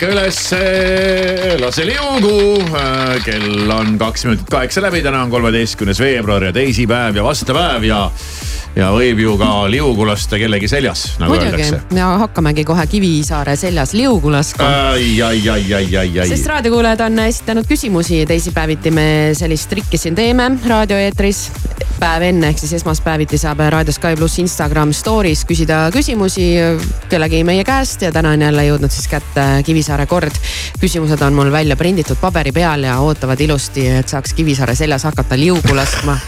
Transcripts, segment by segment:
Ärka üles, lase liugu. kell on kaks minutit kaheksa läbi, täna on kolmeteistkümnes veebruar ja teisipäev ja vastepäev ja, ja võib ju ka liugu lasta kellegi seljas, nagu muidugi öeldakse. ja hakkamegi kohe Kivisaare seljas liugu laskma. ai, ai, ai, ai, ai, ai. sest raadiokuulajad on esitanud küsimusi, teisipäeviti me sellist trikki siin teeme raadioeetris. Päev enne ehk siis esmaspäeviti saab Raadio Sky pluss Instagram story's küsida küsimusi kellegi meie käest ja täna on jälle jõudnud siis kätte Kivisaare kord. küsimused on mul välja prinditud paberi peal ja ootavad ilusti, et saaks Kivisaare seljas hakata liugu laskma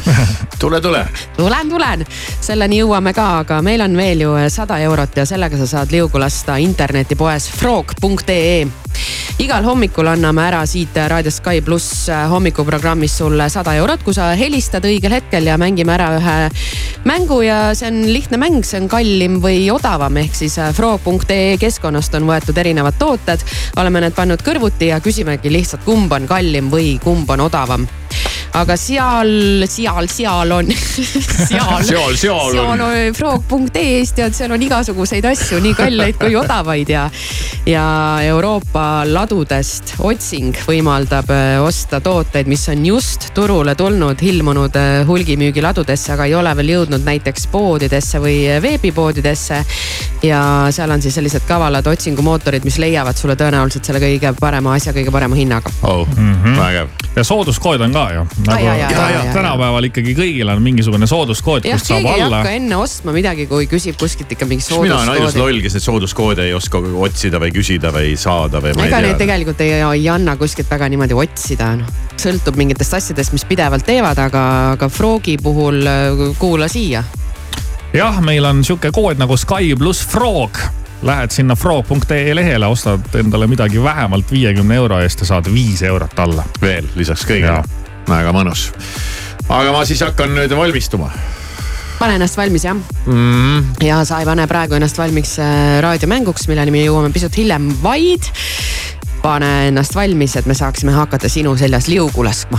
tule, tule. tulen, tulen, selleni jõuame ka, aga meil on veel ju sada eurot ja sellega sa saad liugu lasta internetipoes frog.ee igal hommikul anname ära siit Raadio Sky pluss hommikuprogrammis sulle sada eurot, kui sa helistad õigel hetkel ja mängime ära ühe mängu ja see on lihtne mäng, see on kallim või odavam, ehk siis frog.ee keskkonnast on võetud erinevad tooted. oleme need pannud kõrvuti ja küsimegi lihtsalt, kumb on kallim või kumb on odavam aga seal, seal, seal on seal, Seal, seal on. on frog.ee-st ja seal on igasuguseid asju, nii kalleid kui odavaid ja, ja Euroopa ladudest otsing võimaldab äh, osta tooteid, mis on just turule tulnud, ilmunud äh, hulgimüügiladudesse, aga ei ole veel jõudnud näiteks poodidesse või veebipoodidesse. ja seal on siis sellised kavalad otsingumootorid, mis leiavad sulle tõenäoliselt selle kõige parema asja kõige parema hinnaga. oh mm, -hmm. vägev. Ja sooduskood on ka ju. nagu tänapäeval ikkagi kõigil on mingisugune sooduskood, kust saab keegi ei alla hakka. enne ostma midagi, kui küsib kuskilt ikka mingi mina olen ainus sooduskoodi. loll, kes neid sooduskoode ei oska otsida või küsida või saada või ma ega ei neid tegelikult ei, ei anna kuskilt väga niimoodi otsida, noh. sõltub mingitest asjadest, mis pidevalt teevad, aga, aga Frogi puhul äh, kuula siia. jah, meil on sihuke kood nagu Sky pluss Frog. Lähed sinna frog.ee lehele, ostad endale midagi vähemalt viiekümne euro eest ja saad viis eurot alla. veel lisaks kõigele väga mõnus. aga ma siis hakkan nüüd valmistuma pane ennast valmis jah mm.. ja sa ei pane praegu ennast valmiks äh, raadiomänguks, milleni me jõuame pisut hiljem, vaid pane ennast valmis, et me saaksime hakata sinu seljas liugu laskma.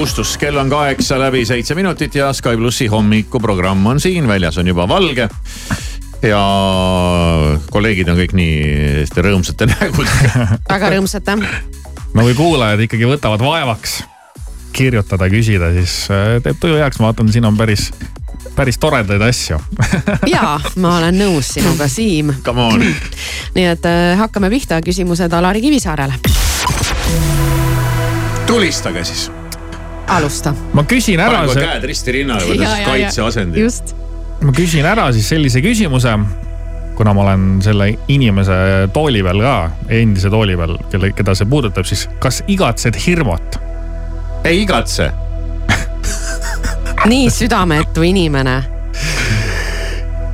Kustus, kell on kaheksa läbi seitse minutit ja Sky plussi hommikuprogramm on siin, väljas on juba valge. ja kolleegid on kõik nii rõõmsate nägudega. väga rõõmsad jah. no kui kuulajad ikkagi võtavad vaevaks kirjutada, küsida, siis äh, teeb tuju heaks, ma vaatan, siin on päris, päris toredaid asju ja ma olen nõus sinuga, Siim. Come on. nii et äh, hakkame pihta, küsimused Alari Kivisaarele. tulistage siis. Alusta. ma küsin ära. pange käed risti rinnale, võttes kaitseasendi. just. ma küsin ära siis sellise küsimuse kuna ma olen selle inimese tooli peal ka, endise tooli peal, kelle, keda see puudutab, siis kas igatsed hirmut? ei igatse nii südametu inimene.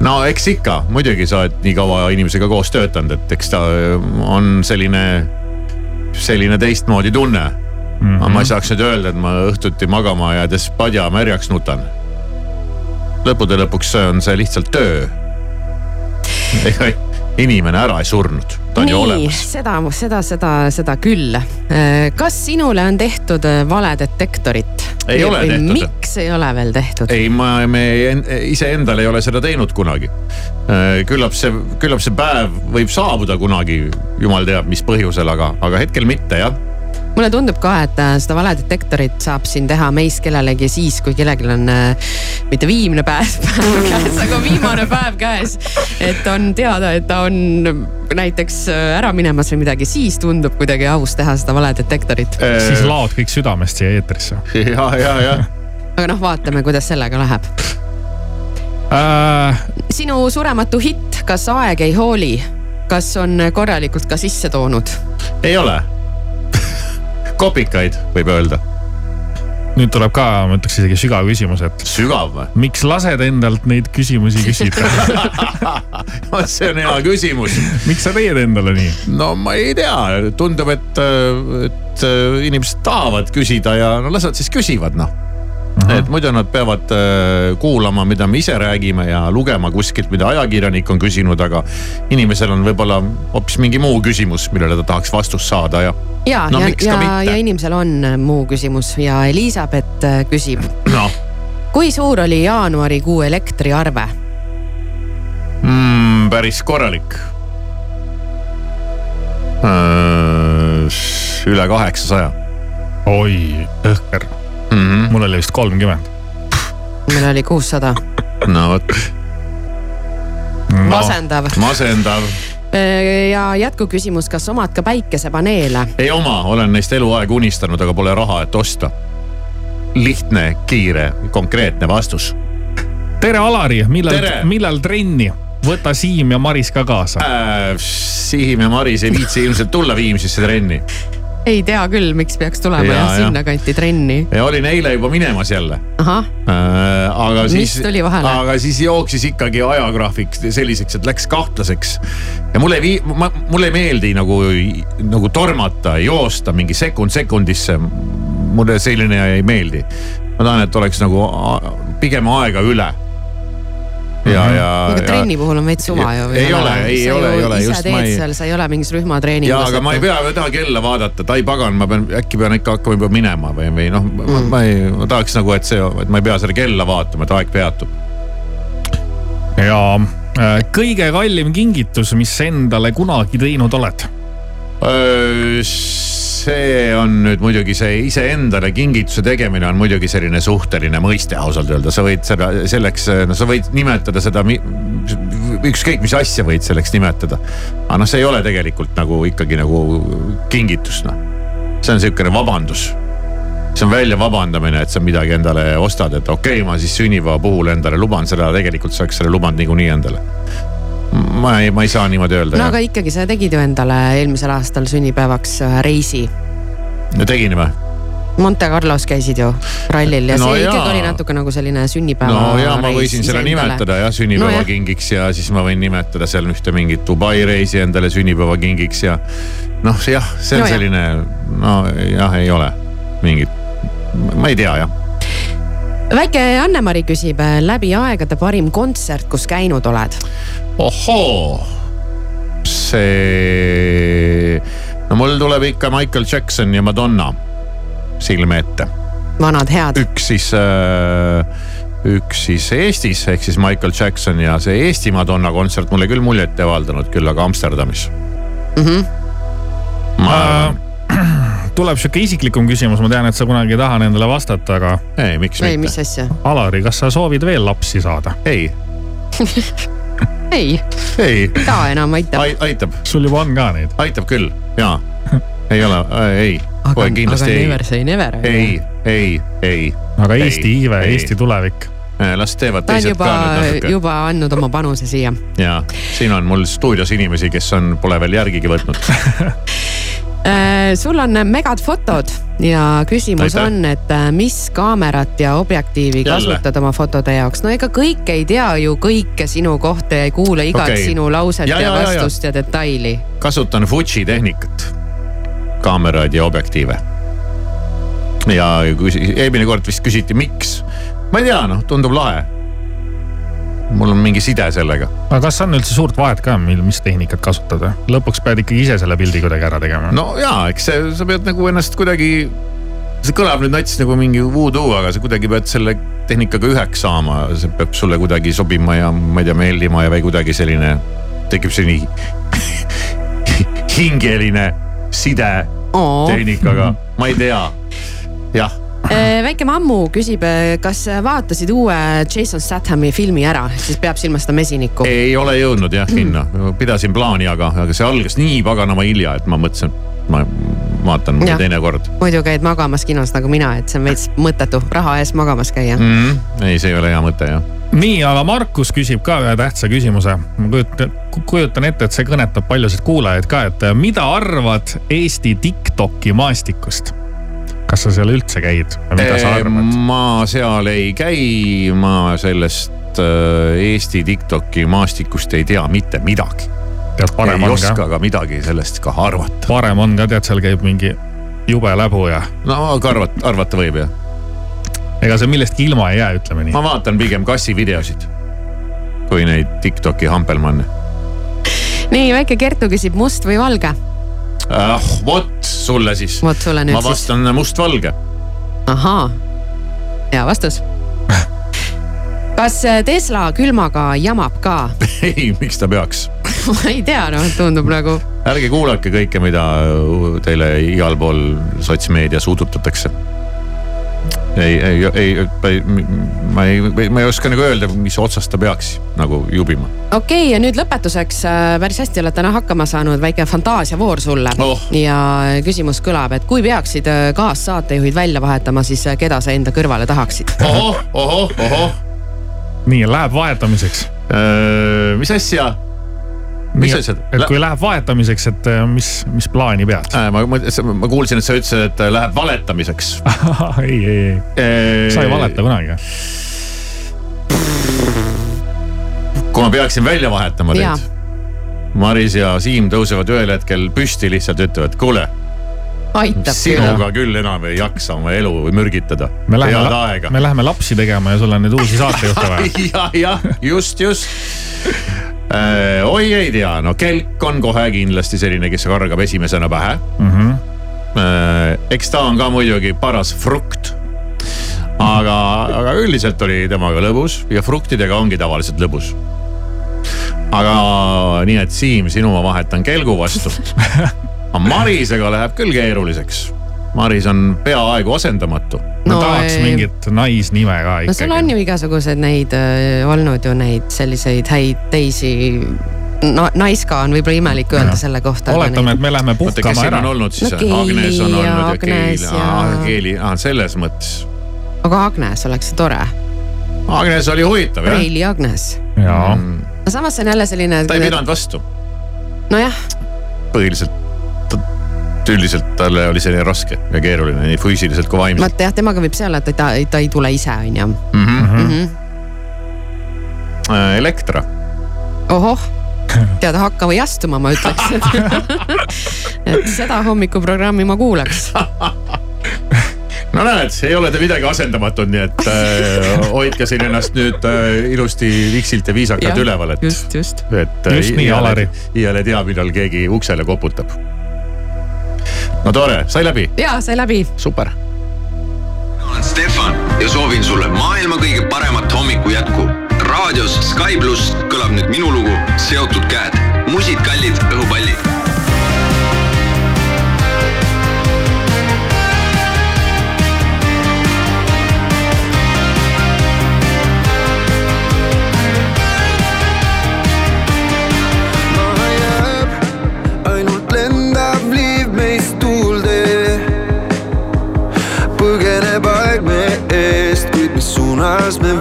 no eks ikka, muidugi sa oled nii kaua inimesega koos töötanud, et eks ta on selline, selline teistmoodi tunne mm. -hmm. ma ei saaks nüüd öelda, et ma õhtuti magama jäädes padja märjaks nutan. lõppude lõpuks on see lihtsalt töö. ega inimene ära ei surnud, ta on nii, ju olemas. seda, seda, seda, seda küll. kas sinule on tehtud valedetektorit? ei ole tehtud. miks ei ole veel tehtud? ei, ma, me iseendale ei ole seda teinud kunagi. küllap see, küllap see päev võib saabuda kunagi, jumal teab, mis põhjusel, aga, aga hetkel mitte jah mulle tundub ka, et äh, seda valedetektorit saab siin teha meist kellelegi siis, kui kellelgi on äh, mitte viimne päev, päev käes, aga viimane päev käes. et on teada, et ta on näiteks äh, ära minemas või midagi, siis tundub kuidagi aus teha seda valedetektorit äh.... siis laod kõik südamest siia eetrisse. ja, ja, ja. aga noh, vaatame, kuidas sellega läheb äh.... sinu surematu hitt Kas aeg ei hooli, kas on korralikult ka sisse toonud? ei ole kopikaid, võib öelda. nüüd tuleb ka, ma ütleks isegi sügav küsimus, et. sügav või? miks lased endalt neid küsimusi küsida vot see on hea küsimus. miks sa teed endale nii? no ma ei tea, tundub, et, et inimesed tahavad küsida ja no las nad siis küsivad noh et muidu nad peavad äh, kuulama, mida me ise räägime ja lugema kuskilt, mida ajakirjanik on küsinud, aga inimesel on võib-olla hoopis mingi muu küsimus, millele ta tahaks vastust saada ja. ja no,, ja, ja, ja inimesel on muu küsimus ja Elizabeth äh, küsib no.. kui suur oli jaanuarikuu elektriarve mm,? päris korralik äh,. üle kaheksasaja. oi, õhker. -hmm. mul oli vist kolmkümmend. meil oli kuussada. no vot no.. masendav. masendav ja jätkuküsimus, kas omad ka päikesepaneele? ei oma, olen neist eluaeg unistanud, aga pole raha, et osta. lihtne, kiire, konkreetne vastus. tere, Alari, millal, millal trenni? võta Siim ja Maris ka kaasa äh,. Siim ja Maris ei viitsi ilmselt tulla Viimsisse trenni ei tea küll, miks peaks tulema ja, jah sinnakanti trenni. ja olin eile juba minemas jälle. äh,. aga siis, aga siis jooksis ikkagi ajagraafik selliseks, et läks kahtlaseks. ja mulle ei mulle ei meeldi nagu, nagu tormata, joosta mingi sekund sekundisse. mulle selline ei meeldi. ma tahan, et oleks nagu pigem aega üle ja, mhm. ja. aga trenni puhul on veits suva ju. ei ole, ei ole, ei ole. ise teed ei... seal, sa ei ole mingis rühmatreeningus. ja, aga ma ei pea, ma ei taha kella vaadata, tai pagan, ma pean, äkki pean ikka hakkama juba minema või, või noh mm., ma ei, ma tahaks nagu, et see, et ma ei pea seda kella vaatama, et aeg peatub. ja äh, kõige kallim kingitus, mis endale kunagi teinud oled? See on nüüd muidugi see iseendale kingituse tegemine on muidugi selline suhteline mõiste ausalt öelda, sa võid seda selleks, no sa võid nimetada seda, ükskõik mis asja võid selleks nimetada. aga noh, see ei ole tegelikult nagu ikkagi nagu kingitus noh. see on sihukene vabandus. see on välja vabandamine, et sa midagi endale ostad, et okei okay,, ma siis sünnipäeva puhul endale luban seda, tegelikult sa oleks selle lubanud niikuinii endale ma ei, ma ei saa niimoodi öelda. no jah. aga ikkagi sa tegid ju endale eelmisel aastal sünnipäevaks äh, reisi. no tegin või? Monte Carlos käisid ju rallil ja No see jaa. ikkagi oli natuke nagu selline sünnipäeva. no ja ma võisin selle nimetada jah, sünnipäevakingiks ja siis ma võin nimetada seal ühte mingit Dubai reisi endale sünnipäevakingiks ja noh, jah, see on No selline, no jah, ei ole mingit, ma ei tea jah. Väike Anne-Mari küsib äh, läbi aegade parim kontsert, kus käinud oled? ohoo, see, no mul tuleb ikka Michael Jackson ja Madonna. silme ette. vanad head. üks siis äh,, üks siis Eestis ehk siis Michael Jackson ja see Eesti Madonna kontsert mulle küll muljet ei avaldanud, küll aga Amsterdamis mm. Mhm. -hmm. ma arvan, tuleb sihuke isiklikum küsimus, ma tean, et sa kunagi ei taha nendele vastata, aga ei miks ei, mis mitte, asja? Alari, kas sa soovid veel lapsi saada? ei, ei, ei, ei taha enam, aitab. aitab, sul juba on ka neid? aitab küll ja ei ole, ei, kohe aga, kindlasti aga ei never, say never. ei, ei, ei. aga Eesti iive, Eesti tulevik. las teevad ta on teised juba ka nüüd, natuke juba andnud oma panuse siia. ja siin on mul stuudios inimesi, kes on, pole veel järgigi võtnud. Sul on megad fotod ja küsimus Aitäh. on, et äh, mis kaamerat ja objektiivi Jälle. kasutad oma fotode jaoks? no ega kõik ei tea ju kõike sinu kohta ja ei kuula igat Okei. sinu lauset Ja, ja, ja, ja ja, vastust ja, ja detaili. kasutan Fuji tehnikat, kaameraid ja objektiive. ja küsi- eelmine kord vist küsiti, miks. ma ei tea, noh, tundub lahe. Mul on mingi side sellega. aga kas on üldse suurt vahet ka, mil, mis tehnikat kasutada? lõpuks pead ikkagi ise selle pildi kuidagi ära tegema. no ja, eks see, sa pead nagu ennast kuidagi, see kõlab nüüd nats nagu mingi voodoo, aga sa kuidagi pead selle tehnikaga üheks saama, see peab sulle kuidagi sobima ja ma ei tea, meeldima ja või kuidagi selline, tekib selline hingeline side tehnikaga, ma ei tea, jah väike mammu küsib, kas vaatasid uue Jason Stathami filmi ära, siis peab silmas seda mesinikku. ei ole jõudnud jah sinna, pidasin plaani, aga, aga see algas nii paganama hilja, et ma mõtlesin, et ma vaatan Jah. teinekord muidu käid magamas kinos nagu mina, et see on veits mõttetu raha eest magamas käia. mm. -hmm. ei, see ei ole hea mõte jah. nii, aga Markus küsib ka ühe tähtsa küsimuse. ma kujutan, kujutan ette, et see kõnetab paljusid kuulajaid ka, et mida arvad Eesti Tiktoki maastikust? Kas sa seal üldse käid või mida sa arvad? ma seal ei käi, ma sellest äh, Eesti Tiktoki maastikust ei tea mitte midagi. ei on oska ka, ka midagi sellest ka arvata. parem on ka, tead, seal käib mingi jube läbu ja no aga arvata, arvata võib jah. ega see millestki ilma ei jää, ütleme nii. ma vaatan pigem kassivideosid kui neid Tiktoki hampelmanne nii, väike Kertu küsib must või valge? ah,. vot sulle siis. vot sulle nüüd ma siis. vastan mustvalge. ahaa, hea vastus. kas Tesla külmaga jamab ka? ei, miks ta peaks? ma ei tea, noh, tundub nagu ärge kuulake kõike, mida teile igal pool sotsmeedias udutatakse. ei, ei, ei, ma ei, ma ei oska nagu öelda, mis otsast ta peaks nagu jubima. okei okay,, ja nüüd lõpetuseks äh, päris hästi oled täna hakkama saanud, väike fantaasiavoor sulle Oh. ja küsimus kõlab, et kui peaksid äh, kaassaatejuhid välja vahetama, siis äh, keda sa enda kõrvale tahaksid? ohoh, ohoh, ohoh, nii, läheb vahetamiseks. mis asja? Mis asjad? et kui läheb vahetamiseks, et äh, mis, mis plaani pead? ma, ma, ma kuulsin, et sa ütlesid, et läheb valetamiseks. ei, ei, ei, sa ei valeta kunagi. kui ma peaksin välja vahetama teid. Maris ja Siim tõusevad ühel hetkel püsti, lihtsalt ütlevad, kuule, sinuga küll enam ei jaksa oma elu mürgitada. me head läheme, aega. me läheme lapsi tegema ja sul on nüüd uusi saatejuhte vaja. jah, jah, just, just. oi, ei tea, no kelk on kohe kindlasti selline, kes kargab esimesena pähe. eks ta on ka muidugi paras frukt. aga, aga üldiselt oli temaga lõbus ja fruktidega ongi tavaliselt lõbus. aga nii, et Siim, sinu ma vahetan kelgu vastu. aga Marisega läheb küll keeruliseks. Maris on peaaegu asendamatu. ma No, tahaks ei. mingit naisnime ka no sul on ikkagi. ju igasuguseid neid äh, olnud ju neid selliseid häid teisi no,. Naiska on võib-olla imelik öelda Jah. selle kohta. oletame, et me läheme puhkama siin ära on. olnud siis No? Keili Agnes on ja olnud ja Agnes Keili, ja- Keili, selles mõttes. aga Agnes oleks tore, Agnes oli huvitav jah. Reili Agnes. jaa, aga samas see on jälle selline. ta ei pidanud vastu, nojah, põhiliselt. Üldiselt talle oli selline raske ja keeruline nii füüsiliselt kui vaimselt. vaata jah, temaga võib see olla, et ta, ta ei tule ise, on ju. Mhm. Äh, Elektra, ohoh, tead hakka või astuma, ma ütleks. et seda hommikuprogrammi ma kuulaks. no näed, ei ole te midagi asendamatut, nii et äh, hoidke siin ennast nüüd äh, ilusti viksilt ja viisakalt üleval, et, just, just. et. äh, Just nii, Alari. iial ei tea, millal keegi uksele koputab. No tore, sai läbi, ja sai läbi. super. olen Stefan ja soovin sulle maailma kõige paremat hommiku jätku. raadios Sky pluss kõlab nüüd minu lugu Seotud käed, musid kallid õhupallid husband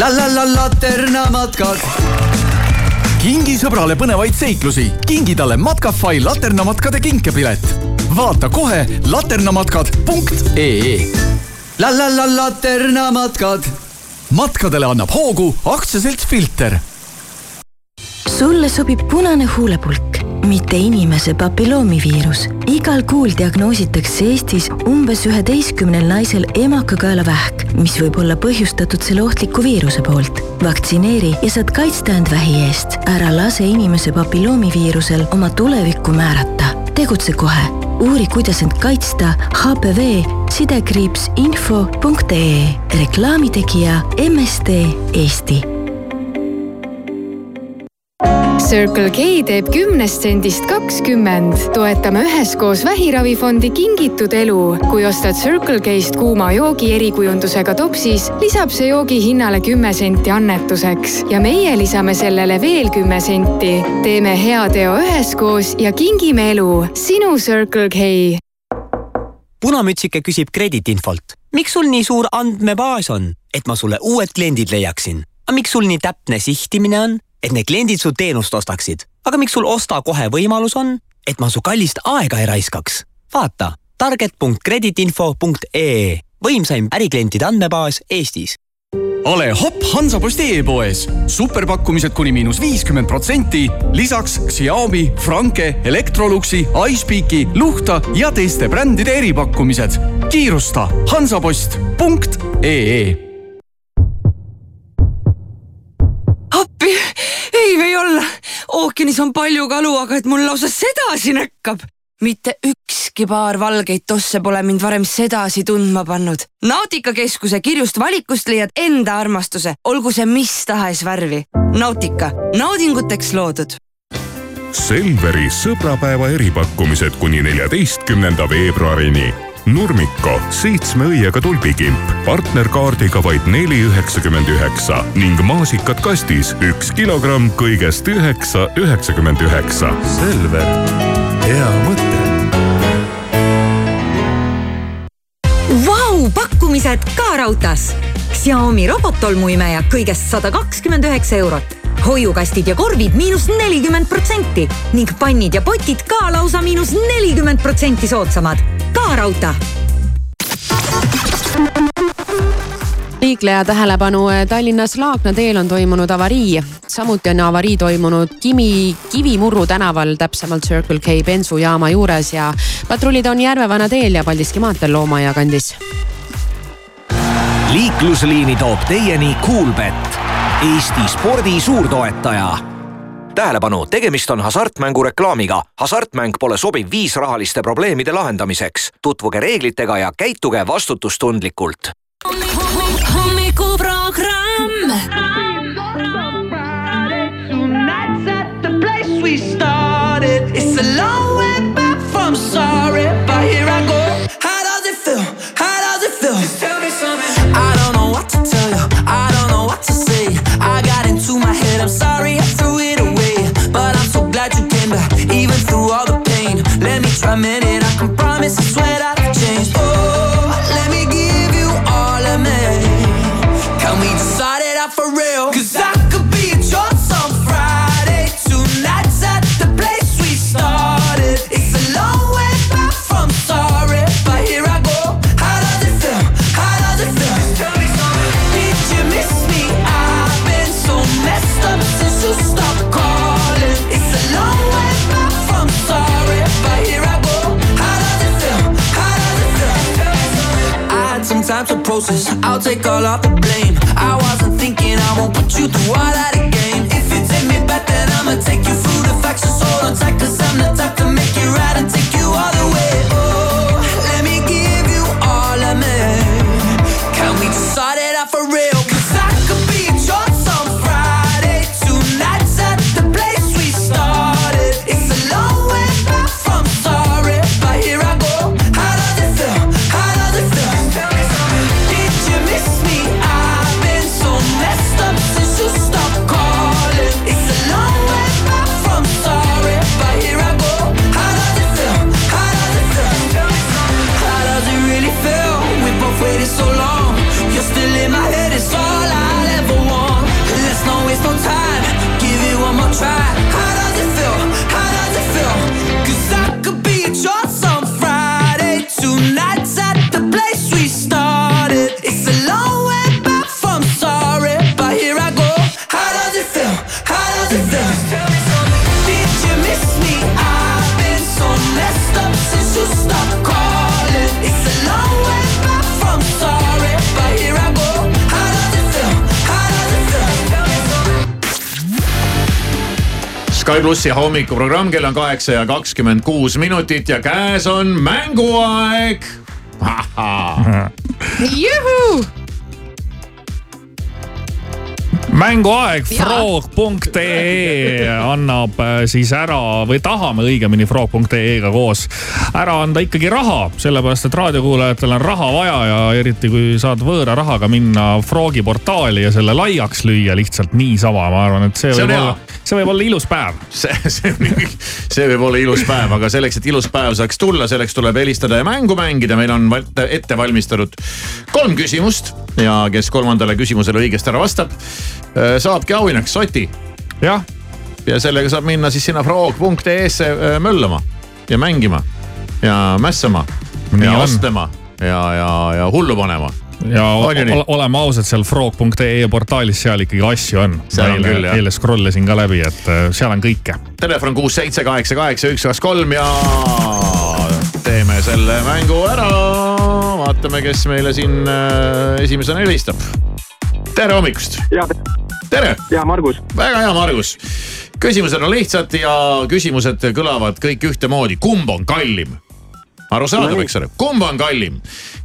la la la Laterna matkad. kingi sõbrale põnevaid seiklusi, kingi talle Matkafai laternamatkade kinkepilet. vaata kohe laternamatkad.ee. la la la Laterna matkad. matkadele annab hoogu aktsiaselts Filter. sulle sobib punane huulepulk, mitte inimese papilloomiviirus. igal kuul diagnoositakse Eestis umbes üheteistkümnel naisel emakakaelavähk, mis võib olla põhjustatud selle ohtliku viiruse poolt. vaktsineeri ja saad kaitsta end vähi eest. ära lase inimese papilloomiviirusel oma tulevikku määrata. tegutse kohe. uuri, kuidas end kaitsta HPV sidekriips info.ee. reklaamitegija MSD Eesti Circle K teeb kümnest sendist kakskümmend. toetame üheskoos vähiravifondi Kingitud elu. kui ostad Circle K-st kuuma joogi erikujundusega topsis, lisab see joogi hinnale kümme senti annetuseks ja meie lisame sellele veel kümme senti. teeme heateo üheskoos ja kingime elu. sinu Circle K. punamütsike küsib krediitinfolt. miks sul nii suur andmebaas on, et ma sulle uued kliendid leiaksin? miks sul nii täpne sihtimine on? Et need kliendid su teenust ostaksid. aga miks sul osta kohe võimalus on? et ma su kallist aega ei raiskaks. vaata target.kreditinfo.ee võimsaim äriklientide andmebaas Eestis ole hopp Hansaposti e-poes. superpakkumised kuni miinus viiskümmend protsenti. lisaks Xiaomi, Franke, Electroluxi, iSpeaki, Luhta ja teiste brändide eripakkumised. kiirusta hansapost.ee appi, ei või olla. ookeanis on palju kalu, aga et mul lausa sedasi näkkab. mitte ükski paar valgeid tosse pole mind varem sedasi tundma pannud. Nautika keskuse kirjust valikust leiad enda armastuse, olgu see mis tahes värvi. Nautika, naudinguteks loodud Selveri sõbrapäeva eripakkumised kuni neljateistkümnenda veebruarini. Nurmiko seitsme õiega tulbikimp partnerkaardiga vaid neli üheksakümmend üheksa ning maasikad kastis üks kilogramm kõigest üheksa üheksakümmend üheksa. Selver, hea mõte. Vau, pakkumised ka raudtees. Xiaomi robottolmuimeja kõigest sada kakskümmend üheksa eurot. hoiukastid ja korvid miinus nelikümmend protsenti ning pannid ja potid ka lausa miinus nelikümmend protsenti soodsamad. ka raudtee liikleja tähelepanu, Tallinnas Laagna teel on toimunud avarii. samuti on avarii toimunud Kimi, Kivimurru tänaval, täpsemalt Circle K bensujaama juures ja patrullid on Järvevana teel ja Paldiski maanteel Loomaia kandis. Liiklusliini toob teieni Coolbet, Eesti spordi suurtoetaja tähelepanu, tegemist on hasartmängureklaamiga. hasartmäng pole sobiv viis rahaliste probleemide lahendamiseks. tutvuge reeglitega ja käituge vastutustundlikult. hommikuprogramm. Take all of the blame. I wasn't thinking I won't put you through all that again. Plussi hommikuprogramm, kell on kaheksa ja kakskümmend kuus minutit ja käes on mänguaeg. juhuu mänguaeg frog.ee annab äh, siis ära või tahame õigemini frog.ee-ga koos ära anda ikkagi raha, sellepärast et raadiokuulajatel on raha vaja ja eriti kui saad võõra rahaga minna Frogi portaali ja selle laiaks lüüa lihtsalt niisama, ma arvan, et see See võib hea. See võib olla ilus päev. see, see, see võib olla ilus päev, aga selleks, et ilus päev saaks tulla, selleks tuleb helistada ja mängu mängida. meil on ette valmistatud kolm küsimust ja kes kolmandale küsimusele õigesti ära vastab, saabki auhinnaks soti. jah. ja sellega saab minna siis sinna frog.ee-sse äh, möllama ja mängima ja mässama Nii ja on. ostlema ja, ja, ja hullu panema. Ja ole, oleme ausad, seal frog.ee portaalis seal ikkagi asju on. Jah. eile scroll isin ka läbi, et äh, seal on kõike. Telefon kuus, seitse, kaheksa, kaheksa, üks, kaks, kolm ja teeme selle mängu ära. vaatame, kes meile siin äh, esimesena helistab. tere hommikust. tere. ja Margus. väga hea, Margus. küsimused on lihtsad ja küsimused kõlavad kõik ühtemoodi, kumb on kallim? arusaadav, eks ole, kumb on kallim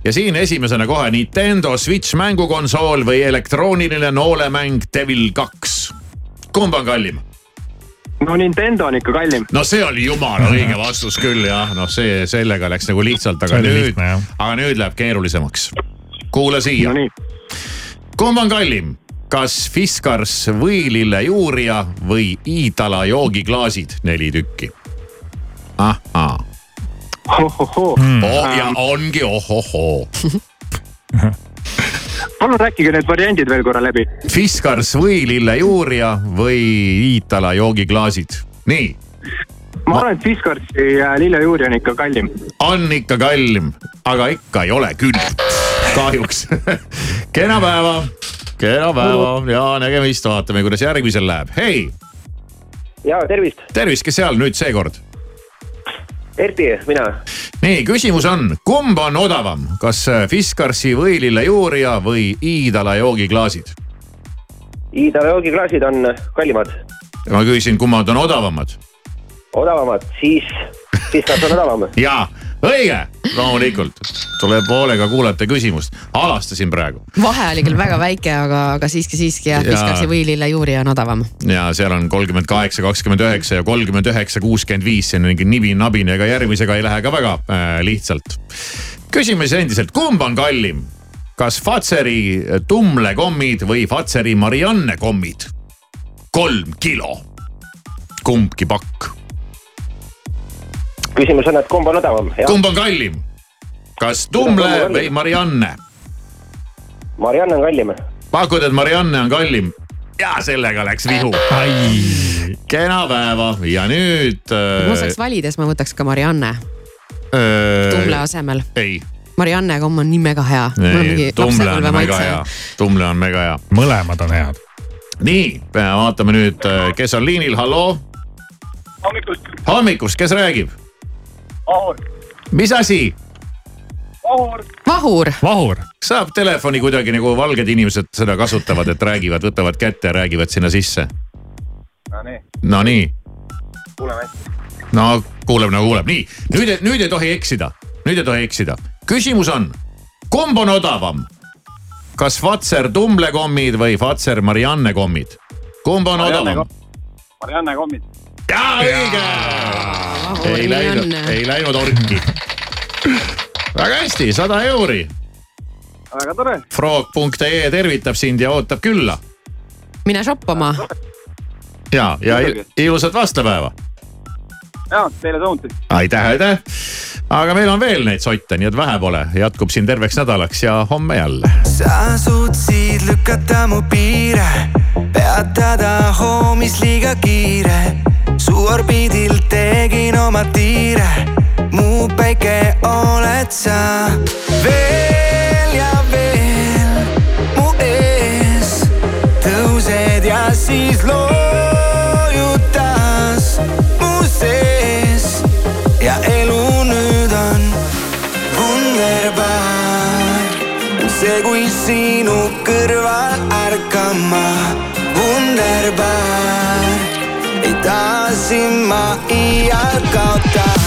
ja siin esimesena kohe Nintendo Switch mängukonsool või elektrooniline noolemäng Devil kaks. kumb on kallim? no Nintendo on ikka kallim. no see oli jumala õige vastus küll jah, noh, see sellega läks nagu lihtsalt, aga nüüd aga nüüd läheb keerulisemaks. kuula siia no. kumb on kallim, kas Fiskars võilillejuurija või Iidala joogiklaasid, neli tükki? ahhaa. Hmm. oh ja ongi ohohoo. palun rääkige need variandid veel korra läbi. Fiskars võilillejuurija või Iitala joogiklaasid, nii ma arvan, et Fiskarsi ja lillejuuri on ikka kallim. on ikka kallim, aga ikka ei ole küll, kahjuks. kena päeva, kena päeva ja nägemist, vaatame, kuidas järgmisel läheb, hei, ja tervist, tervist, kes seal nüüd seekord? Erdi, mina. nii, küsimus on, kumb on odavam, kas Fiskarsi võilillejuurija või Iidala joogiklaasid? Iidala joogiklaasid on kallimad, ma küsisin, kummad on odavamad odavamad, siis Fiskars on odavam. ja õige, loomulikult tuleb hoolega kuulata küsimust, alastasin praegu vahe oli küll väga väike, aga, aga siiski, siiski jah. Fiskarsi võilille juuri on odavam. ja seal on kolmkümmend kaheksa, kakskümmend üheksa ja kolmkümmend üheksa, kuuskümmend viis, see on mingi nibin-nabin, ega järgmisega ei lähe ka väga äh, lihtsalt. küsime siis endiselt, kumb on kallim? kas Fatseri tumlekommid või Fatseri Marianne kommid? kolm kilo, kumbki pakk. Küsimus on, et kumb on odavam? kumb on kallim? kas tumle või Marianne? Marianne on kallim. pakud, et Marianne on kallim ja sellega läks vihu. kena päeva ja nüüd kui ma saaks valida, siis ma võtaks ka Marianne tumle asemel. ei, Marianne komm on nii mega hea. tumle on mega hea, tumle on mega hea. mõlemad on head. nii, vaatame nüüd, kes on liinil, halloo, hommikust, hommikust, kes räägib? Vahur, mis asi? Vahur, vahur. vahur. saab telefoni kuidagi nagu valged inimesed seda kasutavad, et räägivad, võtavad kätte ja räägivad sinna sisse. no nii, Nonii, kuuleme hästi. no kuuleb nagu kuuleb, nii nüüd, nüüd ei tohi eksida, nüüd ei tohi eksida. küsimus on, kumb on odavam? kas Fazer tumlekommid või Fazer Marianne kommid? kumb on Marianne odavam? Marianne kommid. ja õige. Ei läinud, ei läinud orki. väga hästi, sada euri. väga tore. Frog.ee tervitab sind ja ootab külla mine shoppama. ja, ja ilusat vastlapäeva. Ja teile samuti. aitäh, aitäh. aga meil on veel neid sotte, nii et vähe pole, jätkub siin terveks nädalaks ja homme jälle. sa suutsid lükata mu piire, peatada hoomis liiga kiire. su orbiidil tegin oma tiire, mu päike oled sa. veel ja veel mu ees tõused ja siis loojutas see, kui sinu kõrval ärkama, wunderbar. ei taha sind ma iial kaotada.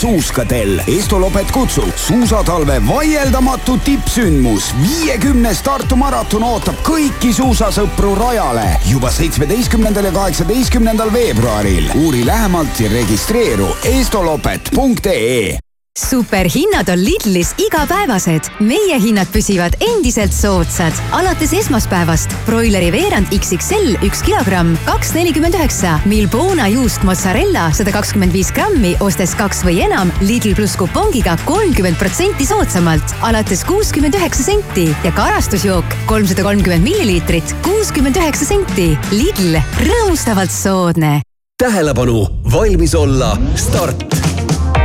Suuskadel. Estolopet kutsub suusatalve vaieldamatu tippsündmus. viiekümnes Tartu maraton ootab kõiki suusasõpru rajale juba seitsmeteistkümnendal ja kaheksateistkümnendal veebruaril. uuri lähemalt ja registreeru estolopet.ee superhinnad on Lidlis igapäevased. meie hinnad püsivad endiselt soodsad. alates esmaspäevast broileri veerand XXL üks kilogramm, kaks nelikümmend üheksa. Milbona juust mozzarella sada kakskümmend viis grammi, ostes kaks või enam Lidl pluss kupongiga kolmkümmend protsenti soodsamalt, alates kuuskümmend üheksa senti ja karastusjook kolmsada kolmkümmend milliliitrit, kuuskümmend üheksa senti. Lidl, rõõmustavalt soodne. tähelepanu, valmis olla, start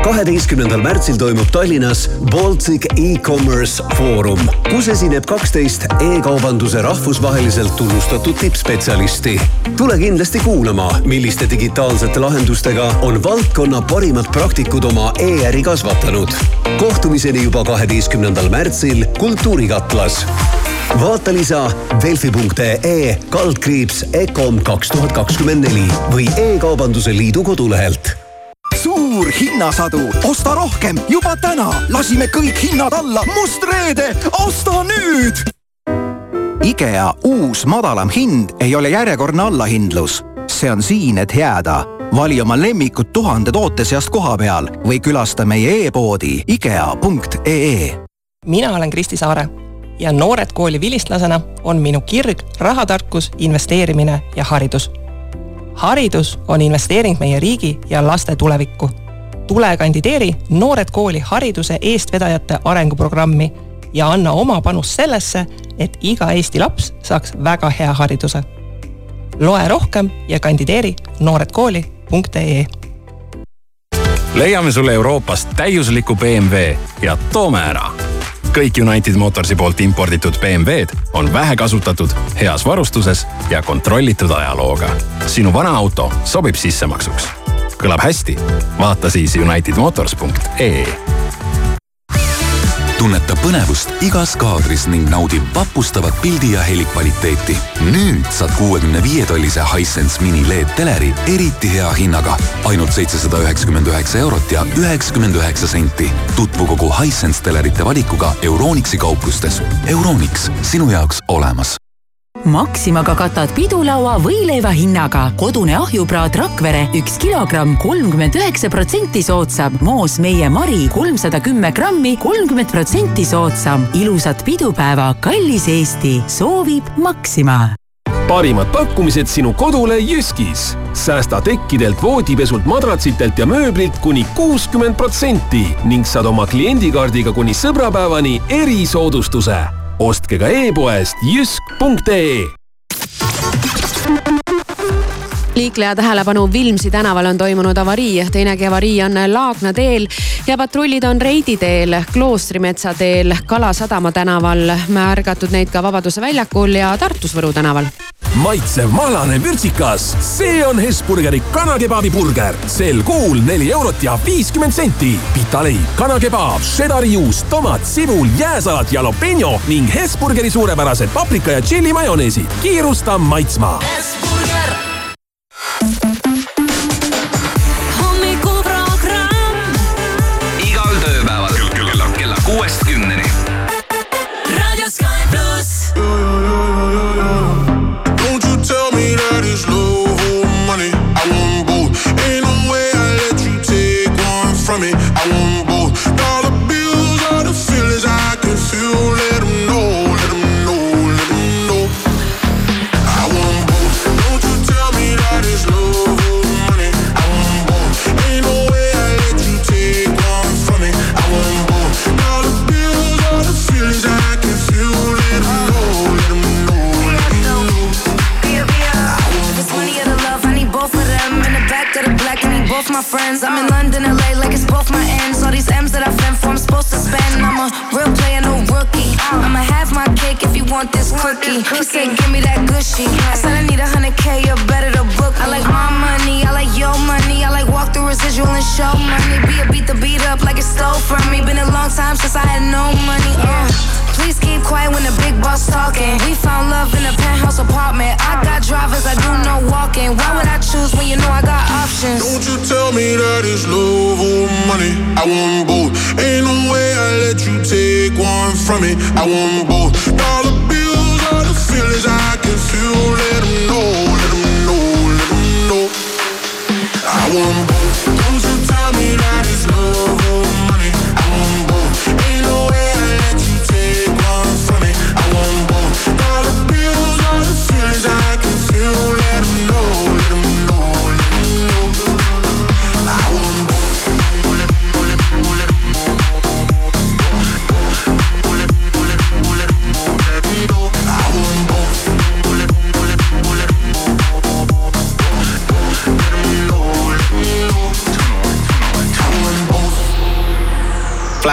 kaheteistkümnendal märtsil toimub Tallinnas Baltic e-commerce foorum, kus esineb kaksteist e-kaubanduse rahvusvaheliselt tunnustatud tippspetsialisti. tule kindlasti kuulama, milliste digitaalsete lahendustega on valdkonna parimad praktikud oma e-äri kasvatanud. kohtumiseni juba kaheteistkümnendal märtsil Kultuurikatlas vaata lisa delfi.ee kaldkriips EKOM kaks tuhat kakskümmend neli või E-kaubanduse Liidu kodulehelt suur hinnasadu, osta rohkem juba täna, lasime kõik hinnad alla, must reede, osta nüüd. IKEA uus madalam hind ei ole järjekordne allahindlus, see on siin, et jääda. vali oma lemmikud tuhande toote seast koha peal või külasta meie e-poodi IKEA.ee. mina olen Kristi Saare ja Noored Kooli vilistlasena on minu kirg rahatarkus, investeerimine ja haridus haridus on investeering meie riigi ja laste tulevikku. Tule kandideeri Noored Kooli hariduse eestvedajate arenguprogrammi ja anna oma panus sellesse, et iga Eesti laps saaks väga hea hariduse. loe rohkem ja kandideeri nooredkooli.ee leiame sulle Euroopast täiusliku BMW ja toome ära kõik United Motorsi poolt imporditud BMW-d on vähekasutatud, heas varustuses ja kontrollitud ajalooga. sinu vana auto sobib sissemaksuks. Kõlab hästi? vaata siis unitedmotors.ee tunneta põnevust igas kaadris ning naudi vapustavat pildi ja heli kvaliteeti. nüüd saad kuuekümne viie tollise Hisense mini LED teleri eriti hea hinnaga, ainult seitsesada üheksakümmend üheksa eurot ja üheksakümmend üheksa senti. tutvu kogu Hisense telerite valikuga Euronixi kauplustes. Euronix, sinu jaoks olemas Maximaga katad pidulaua võileiva hinnaga. kodune ahjupraad Rakvere üks kilogramm kolmkümmend üheksa protsenti soodsam. moos meie Mari kolmsada kümme grammi kolmkümmend protsenti soodsam. ilusat pidupäeva, kallis Eesti, soovib Maxima parimad pakkumised sinu kodule Jyskis. säästa tekkidelt, voodipesult, madratsitelt ja mööblilt kuni kuuskümmend protsenti ning saad oma kliendikaardiga kuni sõbrapäevani erisoodustuse. Ostke ka e-poest jysk.ee liikleja tähelepanu, Vilmsi tänaval on toimunud avarii, teinegi avarii on Laagna teel ja patrullid on Reidi teel, Kloostrimetsa teel, Kalasadama tänaval, märgatud neid ka Vabaduse väljakul ja Tartus Võru tänaval. maitsev mahlane vürtsikas, see on Hesburgeri kanakebabi burger. sel kuul neli eurot ja viiskümmend senti. pitaleib, kanakebaab, šedari juust, tomat, sibul, jääsalat, jalapeno ning Hesburgeri suurepärased paprika ja tšilli majoneesid. kiirusta maitsma. hommikuprogramm Thank you. Want this cookie. He said, give me that gushy. I said, I need a hundred K, you're better to book. I like my money, I like your money. I like walk through residual and show money. Be a beat the beat up like it stole from me. Been a long time since I had no money. Uh. Please keep quiet when the big boss talking. We found love in a penthouse apartment. I got drivers, I do no walking. Why would I choose when you know I got options? Don't you tell me that it's love or money. I want both. Ain't no way I let you take one from me. I want both. Dollar I can feel. Let know, know, know. I want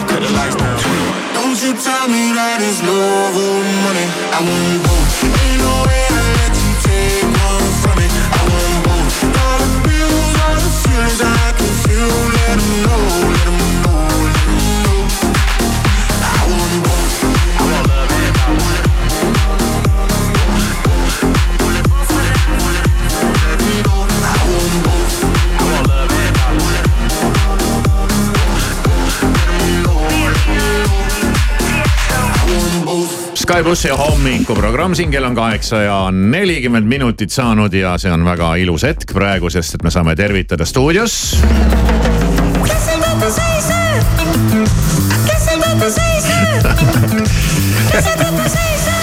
both, cut the lights down. Don't you tell me that it's love or money. I want both. Ain't no way I let you take one from me. I want both. Dollar bills are the feelings I can feel. Let know, let know, Sky plussi hommikuprogramm siin kell on kaheksa ja nelikümmend minutit saanud ja see on väga ilus hetk praegu, sest et me saame tervitada stuudios.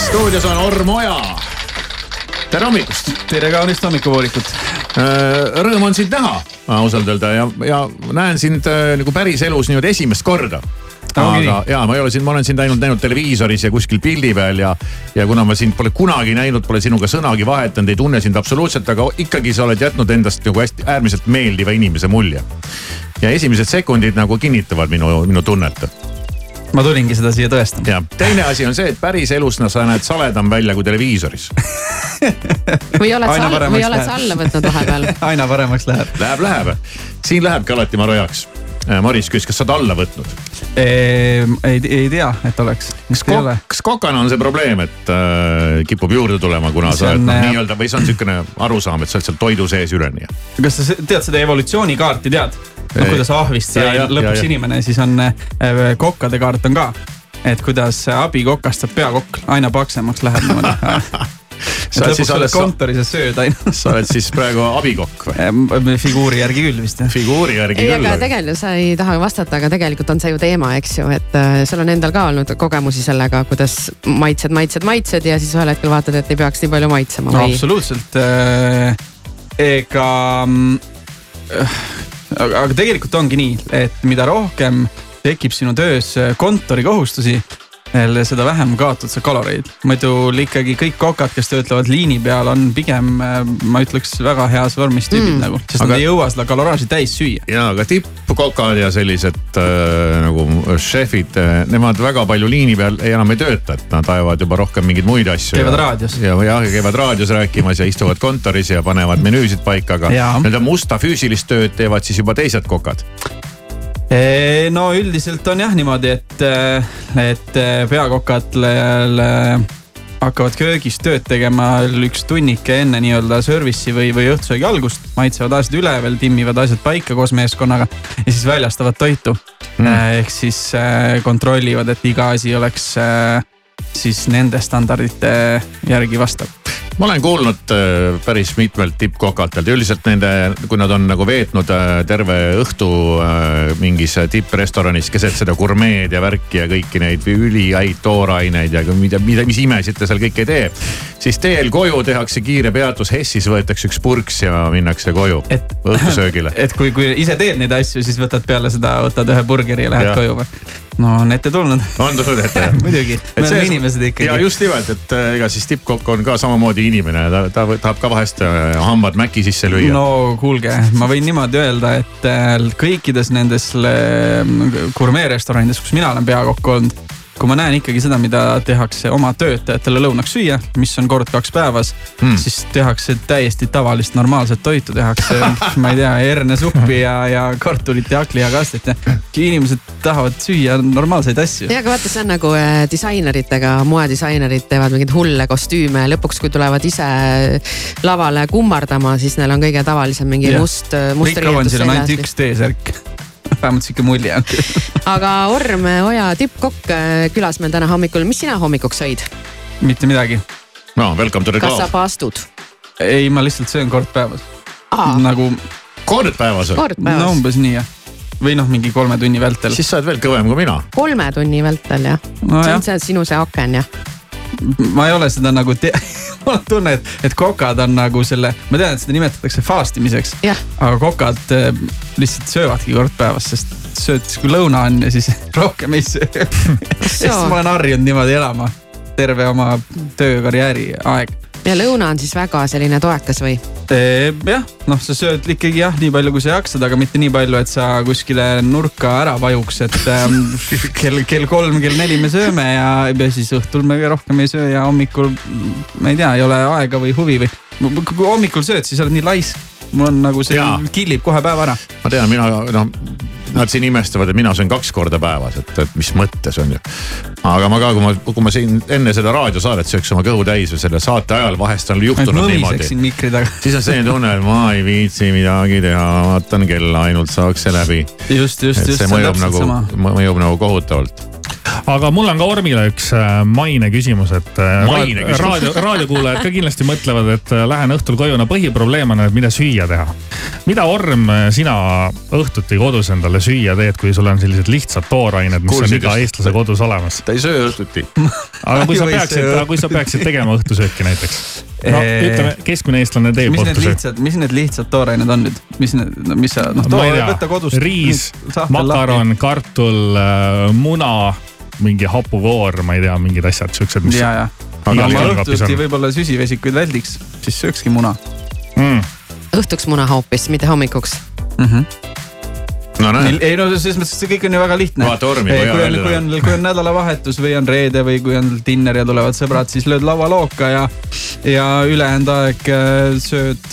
stuudios on Orm Oja. tere hommikust. tere kaunist hommikupoolikut. Rõõm on sind näha ausalt öelda ja, ja näen sind äh, nagu päriselus niimoodi esimest korda aga ja ma ei ole sind, ma olen sind ainult näinud televiisoris ja kuskil pildi peal ja, ja kuna ma sind pole kunagi näinud, pole sinuga sõnagi vahetanud, ei tunne sind absoluutselt, aga ikkagi sa oled jätnud endast nagu hästi äärmiselt meeldiva inimese mulje. ja esimesed sekundid nagu kinnitavad minu, minu tunnet ma tulingi seda siia tõestama. ja teine asi on see, et päriselus sa näed saledam välja kui televiisoris või oled sa, või oled sa alla võtnud vahepeal? aina paremaks läheb. Läheb, läheb, siin lähebki alati maru heaks. Maris küsis, kas sa oled alla võtnud? ei, ei tea, et oleks. kas kok-, kas kokana on see probleem, et äh, kipub juurde tulema, kuna See sa oled noh äh, nii-öelda või see on niisugune arusaam, et sa oled seal toidu sees üleni? kas sa tead seda evolutsioonikaarti, tead? no kuidas ahvist sai lõpuks ja, ja. inimene, siis on äh, kokkade kaart on ka. et kuidas abikokast saab peakokk, aina paksemaks läheb niimoodi. Sa oled siis alles- kontoris ja sööd aina. sa oled siis praegu abikokk või? figuuri järgi küll vist jah. figuuri järgi ei, aga tegelikult sa ei taha vastata, aga tegelikult on see ju teema, eks ju, et äh, sul on endal ka olnud kogemusi sellega, kuidas maitsed, maitsed, maitsed ja siis ühel hetkel vaatad, et ei peaks nii palju maitsema no absoluutselt äh,. ega mm, äh,, aga tegelikult ongi nii, et mida rohkem tekib sinu töös kontorikohustusi, seda vähem kaotad sa kaloreid. muidu ikkagi kõik kokad, kes töötlevad liini peal, on pigem, ma ütleks, väga heas vormis tüübid mm. nagu, sest aga... Nad ei jõua seda kaloraaži täis süüa. ja aga tippkokad ja sellised äh, nagu šefid äh,, nemad väga palju liini peal ei, enam ei tööta, et nad ajavad juba rohkem mingeid muid asju. Käivad raadios. ja, jah, käivad raadios rääkimas ja istuvad kontoris ja panevad menüüsid paika, aga nii-öelda musta füüsilist tööd teevad siis juba teised kokad. No üldiselt on jah niimoodi, et, et peakokad l- l- hakkavad köögis tööd tegema üks tunnike enne nii-öelda service'i või, või õhtusöögi algust. maitsevad asjad üle veel, timmivad asjad paika koos meeskonnaga ja siis väljastavad toitu mm.. ehk siis äh, kontrollivad, et iga asi oleks äh, siis nende standardite järgi vastav. Ma olen kuulnud äh, päris mitmelt tippkokatelt, üldiselt nende, kui nad on nagu veetnud äh, terve õhtu äh, mingis tipprestoranis keset seda gurmeed ja värki ja kõiki neid ülihäid tooraineid ja mida, mida, mis imesid ta seal kõike ei tee. siis teel koju tehakse kiire peatus Hessis, võetakse üks purks ja minnakse koju õhtusöögile. et kui, kui ise teed neid asju, siis võtad peale seda, võtad ühe burgeri ja lähed Jah. koju või? No on ette tulnud. on tulnud ette jah? muidugi, me oleme inimesed ikkagi. ja just nimelt, et äh, ega siis tippkokk on ka samamoodi inimene, ta, ta tahab ka vahest äh, hambad mäki sisse lüüa. no kuulge, ma võin niimoodi öelda, et äh, kõikides nendes äh, gurmeerestoranides, kus mina olen peakokk olnud, kui ma näen ikkagi seda, mida tehakse oma töötajatele lõunaks süüa, mis on kord kaks päevas Hmm. mm., siis tehakse täiesti tavalist normaalset toitu, tehakse, ma ei tea, hernesuppi ja, ja kartulit ja hakkliha-kastet ja inimesed tahavad süüa normaalseid asju. ja aga vaata, see on nagu äh, disaineritega, moedisainerid teevad mingeid hulle kostüüme ja lõpuks, kui tulevad ise lavale kummardama, siis neil on kõige tavalisem mingi Jah. must, must kõik on, riietus on ainult seljas. üks T-särk. Vähemalt sihuke mulje on. aga Orm Oja tippkokk äh, külas meil täna hommikul, mis sina hommikuks sõid? mitte midagi. no welcome to the kas sa club. paastud? ei, ma lihtsalt söön kord päevas. Nagu. kord päevas või? Kord päevas. no umbes nii jah. või noh, mingi kolme tunni vältel. siis sa oled veel kõvem kui mina. kolme tunni vältel jah No see jah. on see sinu see aken jah? Ma ei ole seda nagu te-, mul on tunne, et, et kokad on nagu selle, ma tean, et seda nimetatakse fast imiseks. aga kokad äh, lihtsalt söövadki kord päevas, sest sööd siis kui lõuna on ja siis rohkem ei söö. sest ma olen harjunud niimoodi elama terve oma töökarjääri aeg. Ja lõuna on siis väga selline toekas või? jah, noh, sa sööd ikkagi jah, nii palju, kui sa jaksad, aga mitte nii palju, et sa kuskile nurka ära vajuks, et ähm, kell, kell kolm, kell neli me sööme ja, ja siis õhtul me rohkem ei söö ja hommikul ma ei tea, ei ole aega või huvi või. kui hommikul sööd, siis oled nii laisk. mul on nagu see Jaa. killib kohe päeva ära. ma tean, mina noh, nad siin imestavad, et mina söön kaks korda päevas, et, et mis mõttes on ju. aga ma ka, kui ma, kui ma siin enne seda raadiosaadet sööks oma kõhu täis või selle saate ajal vahest on juhtunud niimoodi. siis on selline tunne, et ma ei viitsi midagi teha, vaatan kella ainult saaks see läbi. just, just, just, see mõjub nagu mõjub nagu kohutavalt. Aga mul on ka Ormile üks äh, maine küsimus, et äh, raadio, raadiokuulajad ka kindlasti mõtlevad, et äh, lähen õhtul koju, no põhiprobleem on, et mida süüa teha. mida Orm, sina õhtuti kodus endale süüa teed, kui sul on sellised lihtsad toorained, mis Kuulsid on iga eestlase kodus olemas? ta ei söö õhtuti. aga kui sa peaksid söö, kui sa peaksid tegema õhtusööki näiteks? no Eh, ütleme, keskmine eestlane teeb mis need õhtusööki. lihtsad, mis need lihtsad toorained on nüüd, mis need, mis sa noh, ei võta kodust. riis, makaron, kartul, muna, mingi hapukoor, ma ei tea, mingid asjad siuksed, mis. ja, ja. aga ma õhtuti võib-olla süsivesikuid väldiks, siis söökski muna mm.. õhtuks muna hoopis, mitte hommikuks. mm. -hmm. no näed, ei no selles mõttes, et see kõik on ju väga lihtne. Kui on, kui on, kui on nädalavahetus või on reede või kui on dinner ja tulevad sõbrad, siis lööd laualooka ja, ja ülejäänud aeg äh, sööd.